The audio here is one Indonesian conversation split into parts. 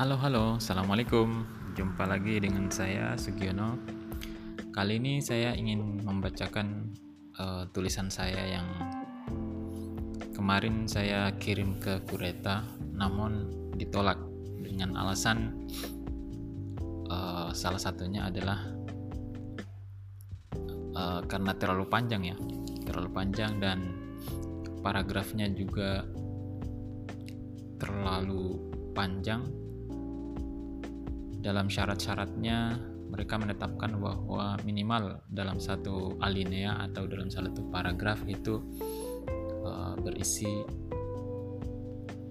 Halo halo, assalamualaikum. Jumpa lagi dengan saya Sugiono. Kali ini saya ingin membacakan uh, tulisan saya yang kemarin saya kirim ke Kureta, namun ditolak dengan alasan uh, salah satunya adalah uh, karena terlalu panjang ya, terlalu panjang dan paragrafnya juga terlalu panjang dalam syarat-syaratnya mereka menetapkan bahwa minimal dalam satu alinea atau dalam satu paragraf itu uh, berisi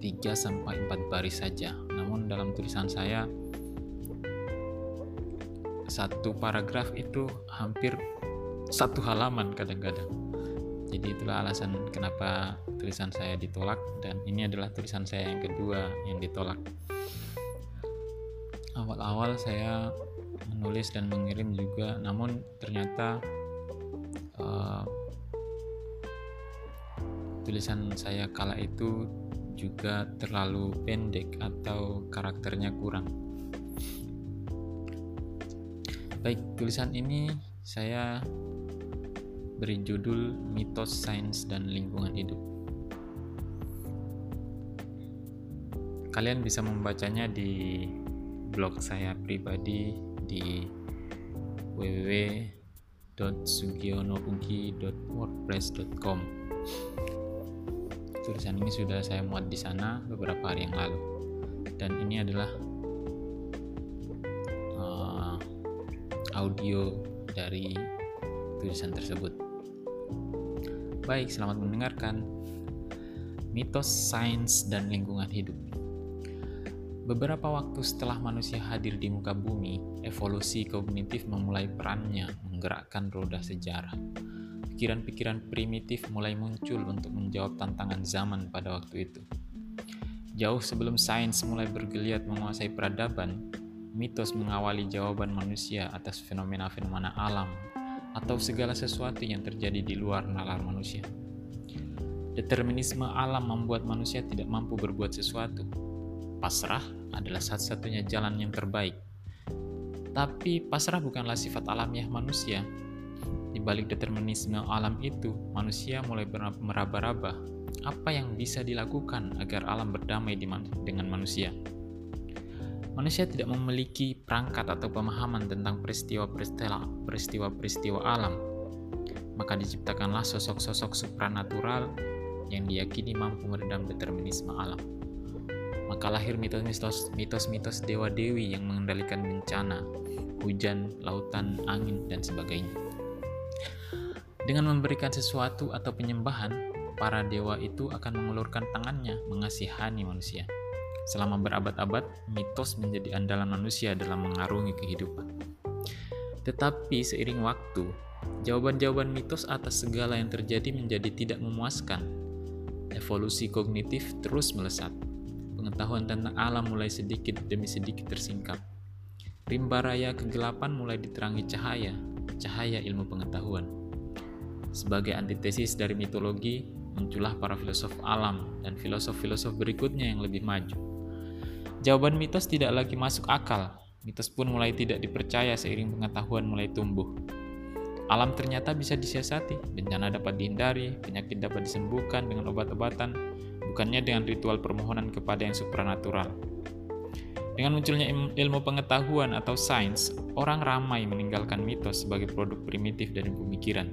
3 sampai 4 baris saja. Namun dalam tulisan saya satu paragraf itu hampir satu halaman kadang-kadang. Jadi itulah alasan kenapa tulisan saya ditolak dan ini adalah tulisan saya yang kedua yang ditolak awal-awal saya menulis dan mengirim juga namun ternyata uh, tulisan saya kala itu juga terlalu pendek atau karakternya kurang. Baik tulisan ini saya beri judul mitos sains dan lingkungan hidup. Kalian bisa membacanya di blog saya pribadi di www.sugionougi.wordpress.com. Tulisan ini sudah saya muat di sana beberapa hari yang lalu, dan ini adalah uh, audio dari tulisan tersebut. Baik, selamat mendengarkan. Mitos sains dan lingkungan hidup. Beberapa waktu setelah manusia hadir di muka bumi, evolusi kognitif memulai perannya menggerakkan roda sejarah. Pikiran-pikiran primitif mulai muncul untuk menjawab tantangan zaman pada waktu itu. Jauh sebelum sains mulai bergeliat menguasai peradaban, mitos mengawali jawaban manusia atas fenomena-fenomena alam atau segala sesuatu yang terjadi di luar nalar manusia. Determinisme alam membuat manusia tidak mampu berbuat sesuatu, pasrah adalah satu-satunya jalan yang terbaik. Tapi pasrah bukanlah sifat alamiah manusia. Di balik determinisme alam itu, manusia mulai meraba-raba apa yang bisa dilakukan agar alam berdamai dengan manusia. Manusia tidak memiliki perangkat atau pemahaman tentang peristiwa-peristiwa alam. Maka diciptakanlah sosok-sosok supranatural yang diyakini mampu meredam determinisme alam maka lahir mitos-mitos dewa-dewi yang mengendalikan bencana, hujan, lautan, angin, dan sebagainya. Dengan memberikan sesuatu atau penyembahan, para dewa itu akan mengulurkan tangannya mengasihani manusia. Selama berabad-abad, mitos menjadi andalan manusia dalam mengarungi kehidupan. Tetapi seiring waktu, jawaban-jawaban mitos atas segala yang terjadi menjadi tidak memuaskan. Evolusi kognitif terus melesat pengetahuan tentang alam mulai sedikit demi sedikit tersingkap. Rimba raya kegelapan mulai diterangi cahaya, cahaya ilmu pengetahuan. Sebagai antitesis dari mitologi, muncullah para filosof alam dan filosof-filosof berikutnya yang lebih maju. Jawaban mitos tidak lagi masuk akal, mitos pun mulai tidak dipercaya seiring pengetahuan mulai tumbuh. Alam ternyata bisa disiasati, bencana dapat dihindari, penyakit dapat disembuhkan dengan obat-obatan, bukannya dengan ritual permohonan kepada yang supranatural. Dengan munculnya ilmu pengetahuan atau sains, orang ramai meninggalkan mitos sebagai produk primitif dari pemikiran.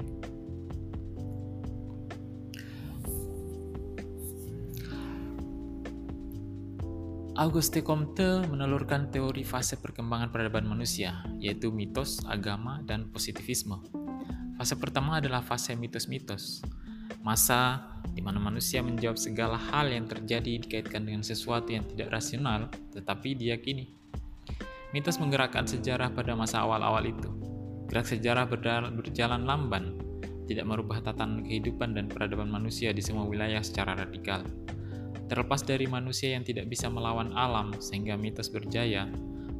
Auguste Comte menelurkan teori fase perkembangan peradaban manusia, yaitu mitos, agama, dan positivisme. Fase pertama adalah fase mitos-mitos, masa di mana manusia menjawab segala hal yang terjadi dikaitkan dengan sesuatu yang tidak rasional, tetapi diyakini. Mitos menggerakkan sejarah pada masa awal-awal itu. Gerak sejarah berjalan lamban, tidak merubah tatanan kehidupan dan peradaban manusia di semua wilayah secara radikal. Terlepas dari manusia yang tidak bisa melawan alam sehingga mitos berjaya,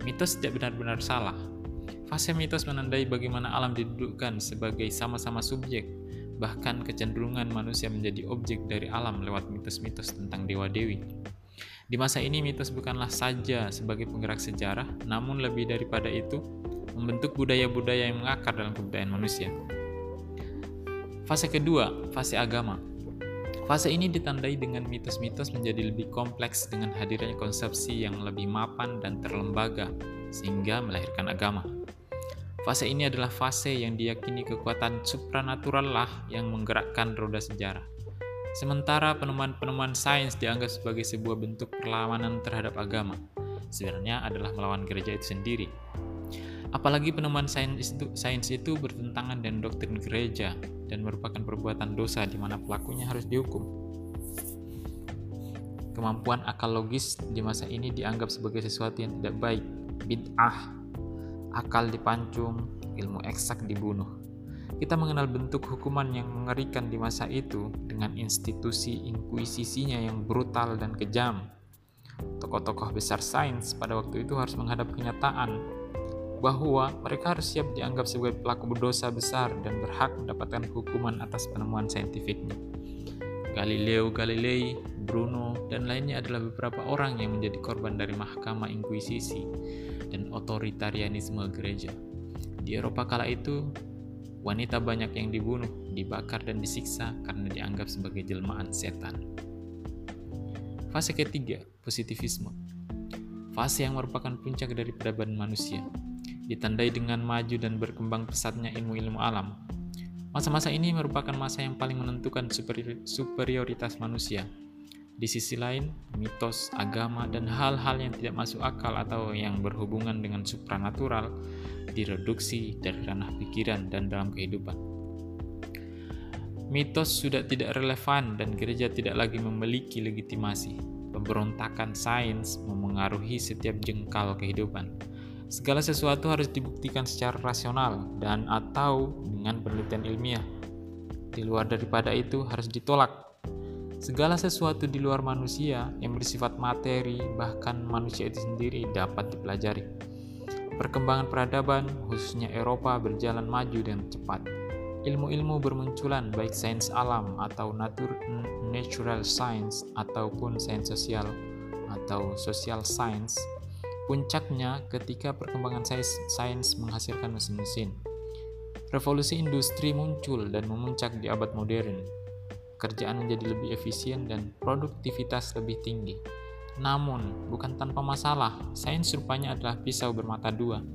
mitos tidak benar-benar salah, Fase mitos menandai bagaimana alam didudukkan sebagai sama-sama subjek, bahkan kecenderungan manusia menjadi objek dari alam lewat mitos-mitos tentang dewa-dewi. Di masa ini mitos bukanlah saja sebagai penggerak sejarah, namun lebih daripada itu membentuk budaya-budaya yang mengakar dalam kebudayaan manusia. Fase kedua, fase agama. Fase ini ditandai dengan mitos-mitos menjadi lebih kompleks dengan hadirnya konsepsi yang lebih mapan dan terlembaga, sehingga melahirkan agama. Fase ini adalah fase yang diyakini kekuatan supranatural lah yang menggerakkan roda sejarah. Sementara penemuan-penemuan sains dianggap sebagai sebuah bentuk perlawanan terhadap agama, sebenarnya adalah melawan gereja itu sendiri. Apalagi penemuan sains itu, sains itu bertentangan dengan doktrin gereja dan merupakan perbuatan dosa di mana pelakunya harus dihukum. Kemampuan akal logis di masa ini dianggap sebagai sesuatu yang tidak baik, bid'ah. Akal dipancung, ilmu eksak dibunuh. Kita mengenal bentuk hukuman yang mengerikan di masa itu dengan institusi inkuisisinya yang brutal dan kejam. Tokoh-tokoh besar sains pada waktu itu harus menghadap kenyataan bahwa mereka harus siap dianggap sebagai pelaku berdosa besar dan berhak mendapatkan hukuman atas penemuan saintifiknya. Galileo Galilei, Bruno, dan lainnya adalah beberapa orang yang menjadi korban dari mahkamah inkuisisi dan otoritarianisme gereja. Di Eropa kala itu, wanita banyak yang dibunuh, dibakar, dan disiksa karena dianggap sebagai jelmaan setan. Fase ketiga, positivisme. Fase yang merupakan puncak dari peradaban manusia, ditandai dengan maju dan berkembang pesatnya ilmu-ilmu alam. Masa-masa ini merupakan masa yang paling menentukan superioritas manusia. Di sisi lain, mitos, agama, dan hal-hal yang tidak masuk akal atau yang berhubungan dengan supranatural direduksi dari ranah pikiran dan dalam kehidupan. Mitos sudah tidak relevan dan gereja tidak lagi memiliki legitimasi. Pemberontakan sains memengaruhi setiap jengkal kehidupan Segala sesuatu harus dibuktikan secara rasional dan atau dengan penelitian ilmiah. Di luar daripada itu harus ditolak. Segala sesuatu di luar manusia yang bersifat materi, bahkan manusia itu sendiri dapat dipelajari. Perkembangan peradaban, khususnya Eropa, berjalan maju dengan cepat. Ilmu-ilmu bermunculan, baik sains alam atau natur natural science ataupun sains sosial atau social science Puncaknya ketika perkembangan sains menghasilkan mesin-mesin. Revolusi industri muncul dan memuncak di abad modern. Kerjaan menjadi lebih efisien dan produktivitas lebih tinggi. Namun, bukan tanpa masalah, sains rupanya adalah pisau bermata dua.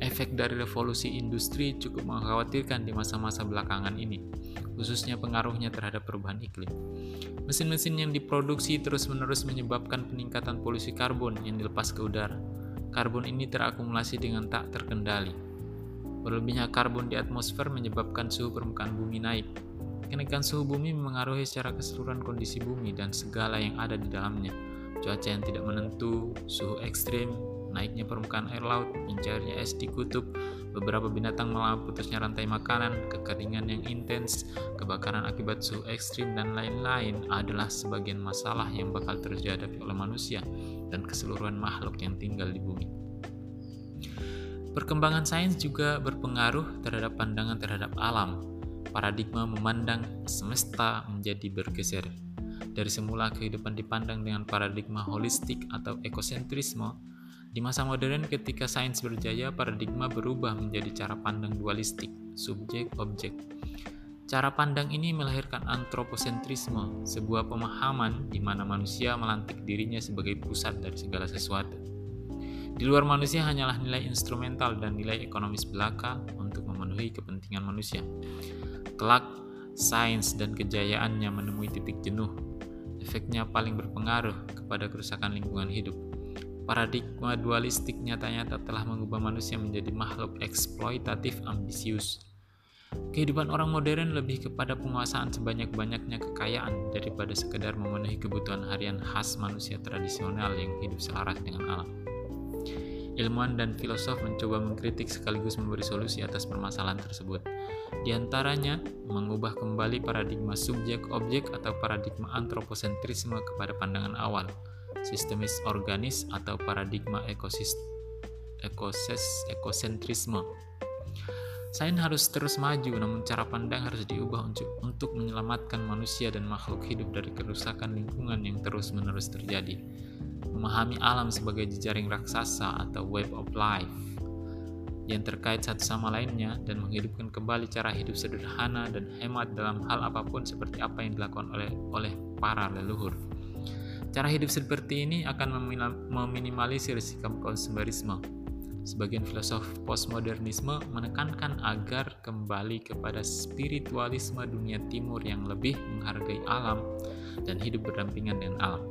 Efek dari revolusi industri cukup mengkhawatirkan di masa-masa belakangan ini, khususnya pengaruhnya terhadap perubahan iklim. Mesin-mesin yang diproduksi terus-menerus menyebabkan peningkatan polusi karbon yang dilepas ke udara. Karbon ini terakumulasi dengan tak terkendali. Berlebihnya karbon di atmosfer menyebabkan suhu permukaan bumi naik. Kenaikan suhu bumi mengaruhi secara keseluruhan kondisi bumi dan segala yang ada di dalamnya. Cuaca yang tidak menentu, suhu ekstrim, naiknya permukaan air laut, mencairnya es di kutub, beberapa binatang malah putusnya rantai makanan, kekeringan yang intens, kebakaran akibat suhu ekstrim, dan lain-lain adalah sebagian masalah yang bakal terjadi oleh manusia dan keseluruhan makhluk yang tinggal di bumi. Perkembangan sains juga berpengaruh terhadap pandangan terhadap alam. Paradigma memandang semesta menjadi bergeser. Dari semula kehidupan dipandang dengan paradigma holistik atau ekosentrisme, di masa modern ketika sains berjaya, paradigma berubah menjadi cara pandang dualistik, subjek-objek. Cara pandang ini melahirkan antroposentrisme, sebuah pemahaman di mana manusia melantik dirinya sebagai pusat dari segala sesuatu. Di luar manusia hanyalah nilai instrumental dan nilai ekonomis belaka untuk kepentingan manusia. Kelak, sains dan kejayaannya menemui titik jenuh. Efeknya paling berpengaruh kepada kerusakan lingkungan hidup Paradigma dualistik nyata-nyata telah mengubah manusia menjadi makhluk eksploitatif ambisius. Kehidupan orang modern lebih kepada penguasaan sebanyak-banyaknya kekayaan daripada sekedar memenuhi kebutuhan harian khas manusia tradisional yang hidup selaras dengan alam. Ilmuwan dan filosof mencoba mengkritik sekaligus memberi solusi atas permasalahan tersebut. Di antaranya, mengubah kembali paradigma subjek-objek atau paradigma antroposentrisme kepada pandangan awal – sistemis organis atau paradigma ekosistem ekoses ekosentrisme. Sains harus terus maju, namun cara pandang harus diubah untuk, untuk menyelamatkan manusia dan makhluk hidup dari kerusakan lingkungan yang terus-menerus terjadi. Memahami alam sebagai jejaring raksasa atau web of life yang terkait satu sama lainnya dan menghidupkan kembali cara hidup sederhana dan hemat dalam hal apa pun seperti apa yang dilakukan oleh oleh para leluhur. Cara hidup seperti ini akan meminimalisir sikap konsumerisme Sebagian filosof postmodernisme menekankan agar kembali kepada spiritualisme dunia timur yang lebih menghargai alam dan hidup berdampingan dengan alam.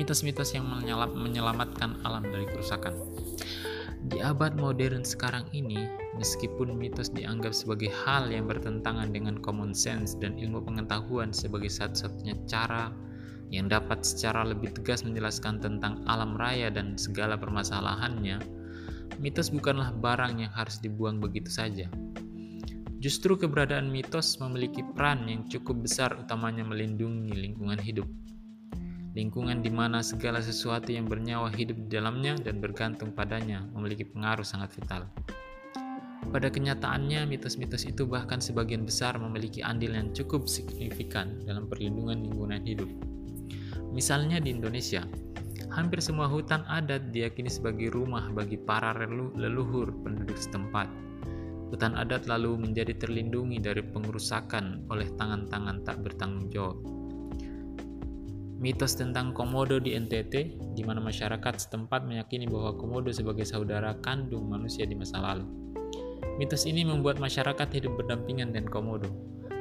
Mitos-mitos yang menyelamatkan alam dari kerusakan. Di abad modern sekarang ini, meskipun mitos dianggap sebagai hal yang bertentangan dengan common sense dan ilmu pengetahuan sebagai satu-satunya cara yang dapat secara lebih tegas menjelaskan tentang alam raya dan segala permasalahannya, mitos bukanlah barang yang harus dibuang begitu saja. Justru keberadaan mitos memiliki peran yang cukup besar utamanya melindungi lingkungan hidup. Lingkungan di mana segala sesuatu yang bernyawa hidup di dalamnya dan bergantung padanya memiliki pengaruh sangat vital. Pada kenyataannya, mitos-mitos itu bahkan sebagian besar memiliki andil yang cukup signifikan dalam perlindungan lingkungan hidup. Misalnya di Indonesia, hampir semua hutan adat diyakini sebagai rumah bagi para leluhur penduduk setempat. Hutan adat lalu menjadi terlindungi dari pengerusakan oleh tangan-tangan tak bertanggung jawab. Mitos tentang komodo di NTT, di mana masyarakat setempat meyakini bahwa komodo sebagai saudara kandung manusia di masa lalu. Mitos ini membuat masyarakat hidup berdampingan dengan komodo,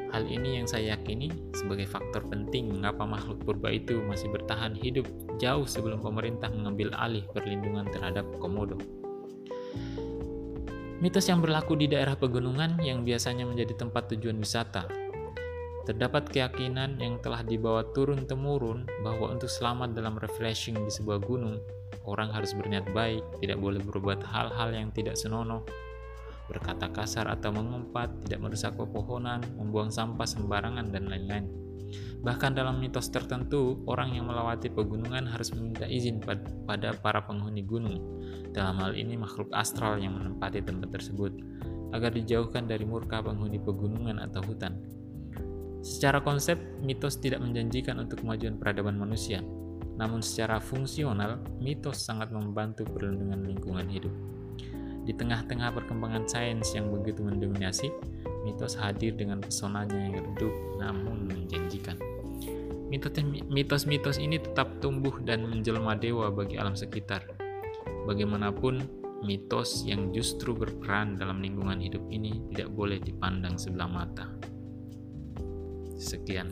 Hal ini yang saya yakini sebagai faktor penting mengapa makhluk purba itu masih bertahan hidup jauh sebelum pemerintah mengambil alih perlindungan terhadap komodo. Mitos yang berlaku di daerah pegunungan yang biasanya menjadi tempat tujuan wisata. Terdapat keyakinan yang telah dibawa turun-temurun bahwa untuk selamat dalam refreshing di sebuah gunung, orang harus berniat baik, tidak boleh berbuat hal-hal yang tidak senonoh, berkata kasar atau mengumpat, tidak merusak pepohonan, membuang sampah sembarangan, dan lain-lain. Bahkan dalam mitos tertentu, orang yang melewati pegunungan harus meminta izin pada para penghuni gunung, dalam hal ini makhluk astral yang menempati tempat tersebut, agar dijauhkan dari murka penghuni pegunungan atau hutan. Secara konsep, mitos tidak menjanjikan untuk kemajuan peradaban manusia, namun secara fungsional, mitos sangat membantu perlindungan lingkungan hidup. Di tengah-tengah perkembangan sains yang begitu mendominasi, mitos hadir dengan pesonanya yang redup namun menjanjikan. Mitos-mitos ini tetap tumbuh dan menjelma dewa bagi alam sekitar. Bagaimanapun, mitos yang justru berperan dalam lingkungan hidup ini tidak boleh dipandang sebelah mata. Sekian.